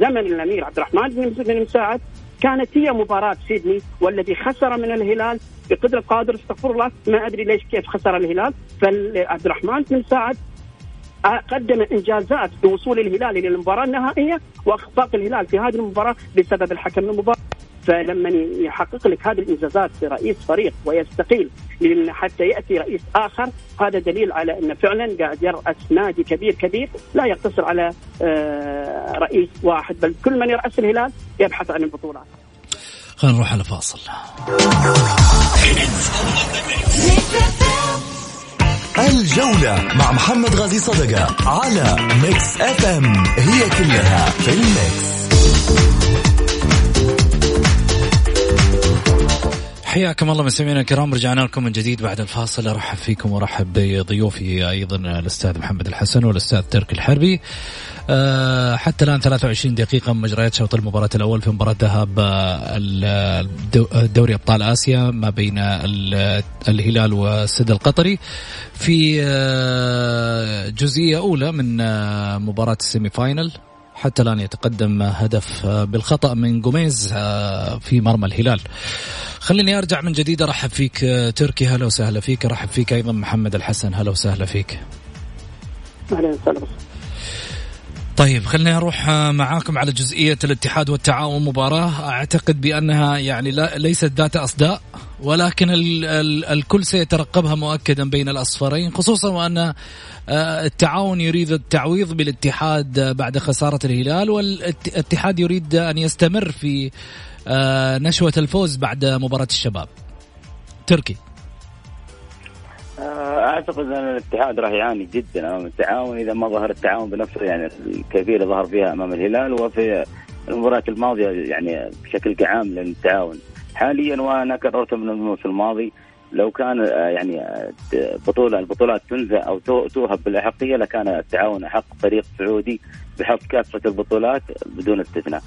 زمن الأمير عبد الرحمن بن مساعد كانت هي مباراة سيدني والذي خسر من الهلال بقدر القادر استغفر الله ما أدري ليش كيف خسر الهلال. فعبد الرحمن بن مساعد قدم إنجازات بوصول الهلال إلى المباراة النهائية وأخفاق الهلال في هذه المباراة بسبب الحكم المباراه فلما يحقق لك هذه الإنجازات رئيس فريق ويستقيل حتى يأتي رئيس آخر هذا دليل على انه فعلا قاعد يرأس نادي كبير كبير لا يقتصر على آه، رئيس واحد بل كل من يرأس الهلال يبحث عن البطولات.
خلينا نروح على فاصل.
الجولة مع محمد غازي صدقة على ميكس أف أم هي كلها في الميكس.
حياكم الله مستمعينا الكرام رجعنا لكم من جديد بعد الفاصل. أرحب فيكم وأرحب بضيوفي أيضا الأستاذ محمد الحسن والأستاذ تركي الحربي. أه حتى الآن 23 دقيقة من مجريات شوط المباراة الأول في مباراة ذهاب دوري أبطال آسيا ما بين الهلال والسد القطري. في آه، جزئية أولى من آه، مباراة ال semi-final. حتى الآن يتقدم هدف آه، بالخطأ من جوميز في مرمى الهلال. خليني أرجع من جديد أرحب فيك آه، تركي. هلا وسهلا فيك. أرحب فيك أيضا محمد الحسن. هلا وسهلا فيك.
أهلا وسهلا.
طيب خليني أروح معاكم على جزئية الاتحاد والتعاون مباراة. أعتقد بأنها يعني لا ليست ذات أصداء ولكن ال ال الكل سيترقبها مؤكدا بين الأصفرين خصوصا وأن آه، التعاون يريد التعويض بالاتحاد بعد خسارة الهلال والاتحاد يريد أن يستمر في آه، نشوة الفوز بعد مباراة الشباب. تركي.
آه، أعتقد أن الاتحاد راح يعاني جدا أمام التعاون إذا ما ظهر التعاون بنفسه يعني الكيفيه اللي ظهر فيها أمام الهلال وفي المباريات الماضية يعني بشكل عام للتعاون حاليا وأنا كررت من الموسم الماضي لو كان آه، يعني آه، بطولة البطولات تنزع أو توهب بالأحقية لكان التعاون احق فريق سعودي بحظ كافة البطولات بدون استثناء.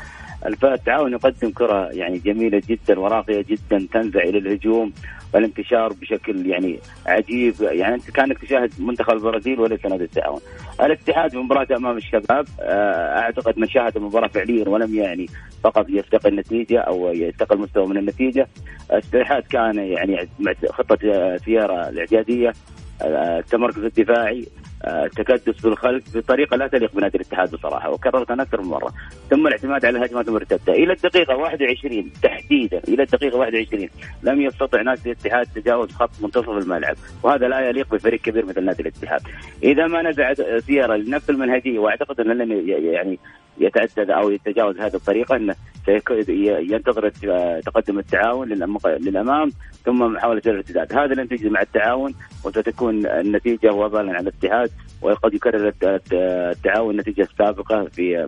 التعاون يقدم كرة يعني جميلة جدا وراقية جدا تنزع إلى الهجوم والانتشار بشكل يعني عجيب يعني أنت كأنك تشاهد منتخب البرازيل وليس نادي التعاون. الاتحاد في مباراته أمام الشباب آه، أعتقد من شاهد المباراة فعليا ولم يعني فقط يستقل النتيجة أو يستقل مستوى من النتيجة. الاتحاد كان يعني خطة سياره الإعدادية التمركز الدفاعي التكدس بالخلف بطريقة لا تليق بنادي الاتحاد بصراحة وكررتها أكثر من مرة. ثم الاعتماد على الهجمات المرتدة. إلى الدقيقة 21 تحديدا إلى الدقيقة 21 لم يستطع نادي الاتحاد تجاوز خط منتصف الملعب وهذا لا يليق بفريق كبير مثل نادي الاتحاد. إذا ما نزع سياره لنفس المنهجية وأعتقد انه لن يعني يتعدد أو يتجاوز هذه الطريقة انه ينتظر تقدم التعاون للأمام ثم محاولة الارتداد، هذا لن تجد مع التعاون وستكون النتيجة وبالا على الاتحاد وقد يكرر التعاون النتيجه السابقه في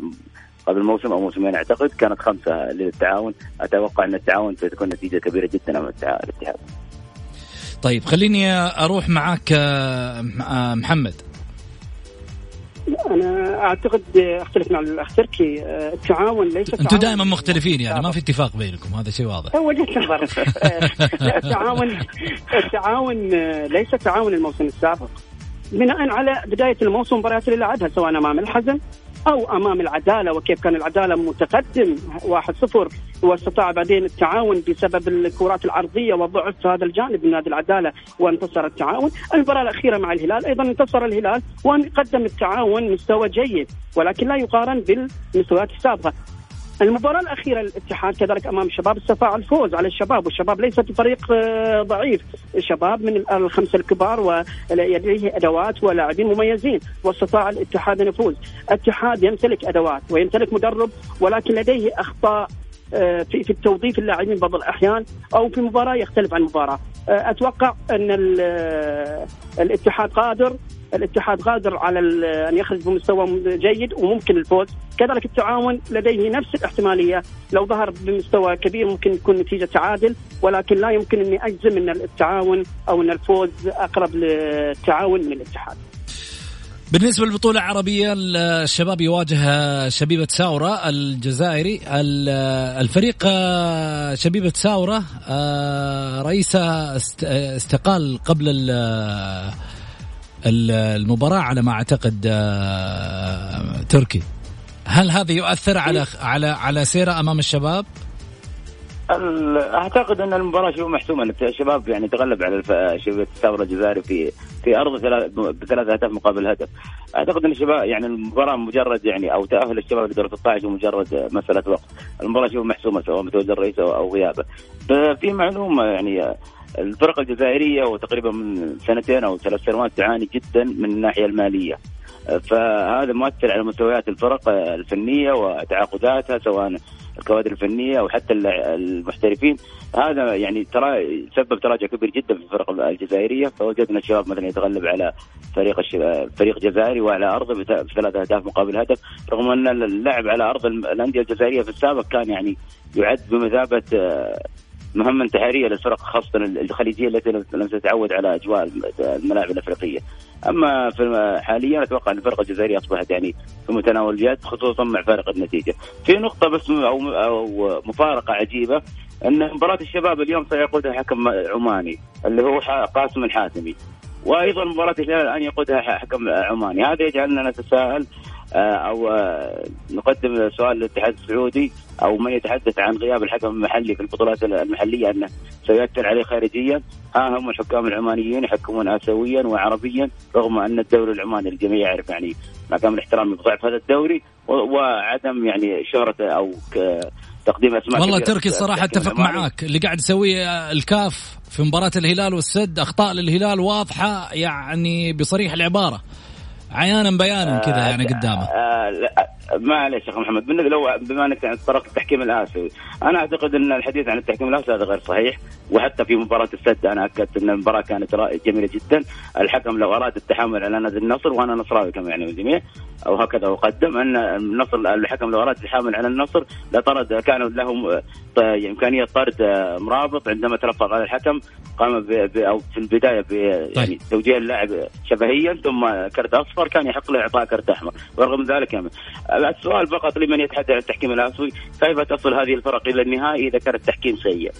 قبل موسم أو موسمين أعتقد كانت خمسة للتعاون، أتوقع أن التعاون ستكون نتيجة كبيرة جدا امام الاتحاد.
طيب خليني أروح معك آه، محمد.
أنا أعتقد اختلف مع الاخ تركي التعاون ليس
أنتم دائما مختلفين يعني ما في اتفاق بينكم هذا شيء واضح.
وجهة نظر. التعاون التعاون ليس تعاون الموسم السابق. بناء على بداية الموسم المباريات اللي لعبها سواء أمام الحزم أو أمام العدالة وكيف كان العدالة متقدم 1-0 واستطاع بعدين التعاون بسبب الكرات العرضية والضعف في هذا الجانب من نادي العدالة وانتصر التعاون، المباراه الأخيرة مع الهلال أيضا انتصر الهلال وقدم التعاون مستوى جيد ولكن لا يقارن بالمستويات السابقة، المباراة الأخيرة للاتحاد كذلك أمام الشباب استطاع الفوز على الشباب والشباب ليس بفريق آه، ضعيف. الشباب من الخمسة الكبار ولديه أدوات ولاعبين مميزين واستطاع الاتحاد أن يفوز. الاتحاد يمتلك أدوات ويمتلك مدرب ولكن لديه أخطاء آه، في في التوظيف اللاعبين بعض الأحيان أو في مباراة يختلف عن مباراة. آه، أتوقع أن الاتحاد قادر الاتحاد قادر على أن يخرج بمستوى جيد وممكن الفوز. كذلك التعاون لديه نفس الاحتمالية. لو ظهر بمستوى كبير ممكن يكون نتيجة تعادل ولكن لا يمكن أني أجزم أن التعاون أو أن الفوز أقرب للتعاون من الاتحاد.
بالنسبة للبطولة العربية الشباب يواجه شبيبة ساورة الجزائري. الفريق شبيبة ساورة رئيسه استقال قبل المباراة على ما أعتقد تركي هل هذا يؤثر على على على سيرة أمام الشباب؟
أعتقد أن المباراة شبه محسومة الشباب يعني تغلب على شباب الثورة الجزائري في في أرض بثلاث أهداف مقابل هدف. أعتقد أن الشباب يعني المباراة مجرد يعني أو تأهل الشباب لدور 16 مجرد مسألة وقت. المباراة شبه محسومة سواء متولى الرئيس أو غيابه. في معلومة يعني الفرق الجزائرية وتقريبا من سنتين أو ثلاث سنوات تعاني جدا من الناحية المالية. فهذا مؤثر على مستويات الفرق الفنية وتعاقداتها سواء الكوادر الفنية أو حتى المحترفين. هذا يعني ترى سبب تراجع كبير جدا في الفرق الجزائرية. فوجدنا الشباب مثلا يتغلب على فريق فريق جزائري وعلى أرضه بثلاث أهداف مقابل هدف. رغم أن اللعب على أرض الأندية الجزائرية في السابق كان يعني يعد بمثابة مهمة انتحارية للفرق خاصة الخليجية التي لم تتعود على أجواء الملاعب الأفريقية. أما في حاليا أتوقع أن الفرقة الجزائرية أصبحت يعني في متناول اليد خصوصا مع فارق النتيجة. في نقطة بس أو, أو مفارقة عجيبة أن مباراة الشباب اليوم سيقودها حكم عماني اللي هو قاسم الحاتمي. وأيضا مباراة الهلال الآن يقودها حكم عماني. هذا يجعلنا نتساءل أو آه، نقدم سؤال للاتحاد السعودي أو من يتحدث عن غياب الحكم المحلي في البطولات المحلية أنه سيؤثر عليه خارجيا. ها هم الحكام العمانيين يحكمون اسيويا وعربيا رغم أن الدوري العماني الجميع يعرف يعني مع كامل الاحترام بضعف هذا الدوري وعدم يعني شهرته أو تقديم أسماء
والله تركي الصراحه أتفق معاك. اللي قاعد يسويه الكاف في مباراة الهلال والسد أخطاء للهلال واضحة يعني بصريح العبارة. عيانا بيانا كذا يعني قدامه.
آه معلش يا أخي محمد لو بما إنك تطرقت التحكيم الاسيوي أنا أعتقد إن الحديث عن التحكيم الاسيوي هذا غير صحيح وحتى في مباراة السد أنا أكدت إن المباراة كانت جميلة جدا. الحكم لو أراد التحامل على نادي النصر وأنا نصراوي كما يعني الجميع أو هكذا أقدم أن النصر الحكم لو أراد التحامل على النصر لطرد كان له إمكانية طرد مرابط عندما تلفظ على الحكم قام ب أو في البداية ب يعني طيب. توجيه اللاعب شفهيا ثم كرت أصفر. كان يحق له إعطاء كرت أحمر. ورغم ذلك يعني السؤال فقط لمن يتحدث عن التحكيم الاسيوي كيف تصل هذه الفرق إلى النهائي إذا كان التحكيم سيء؟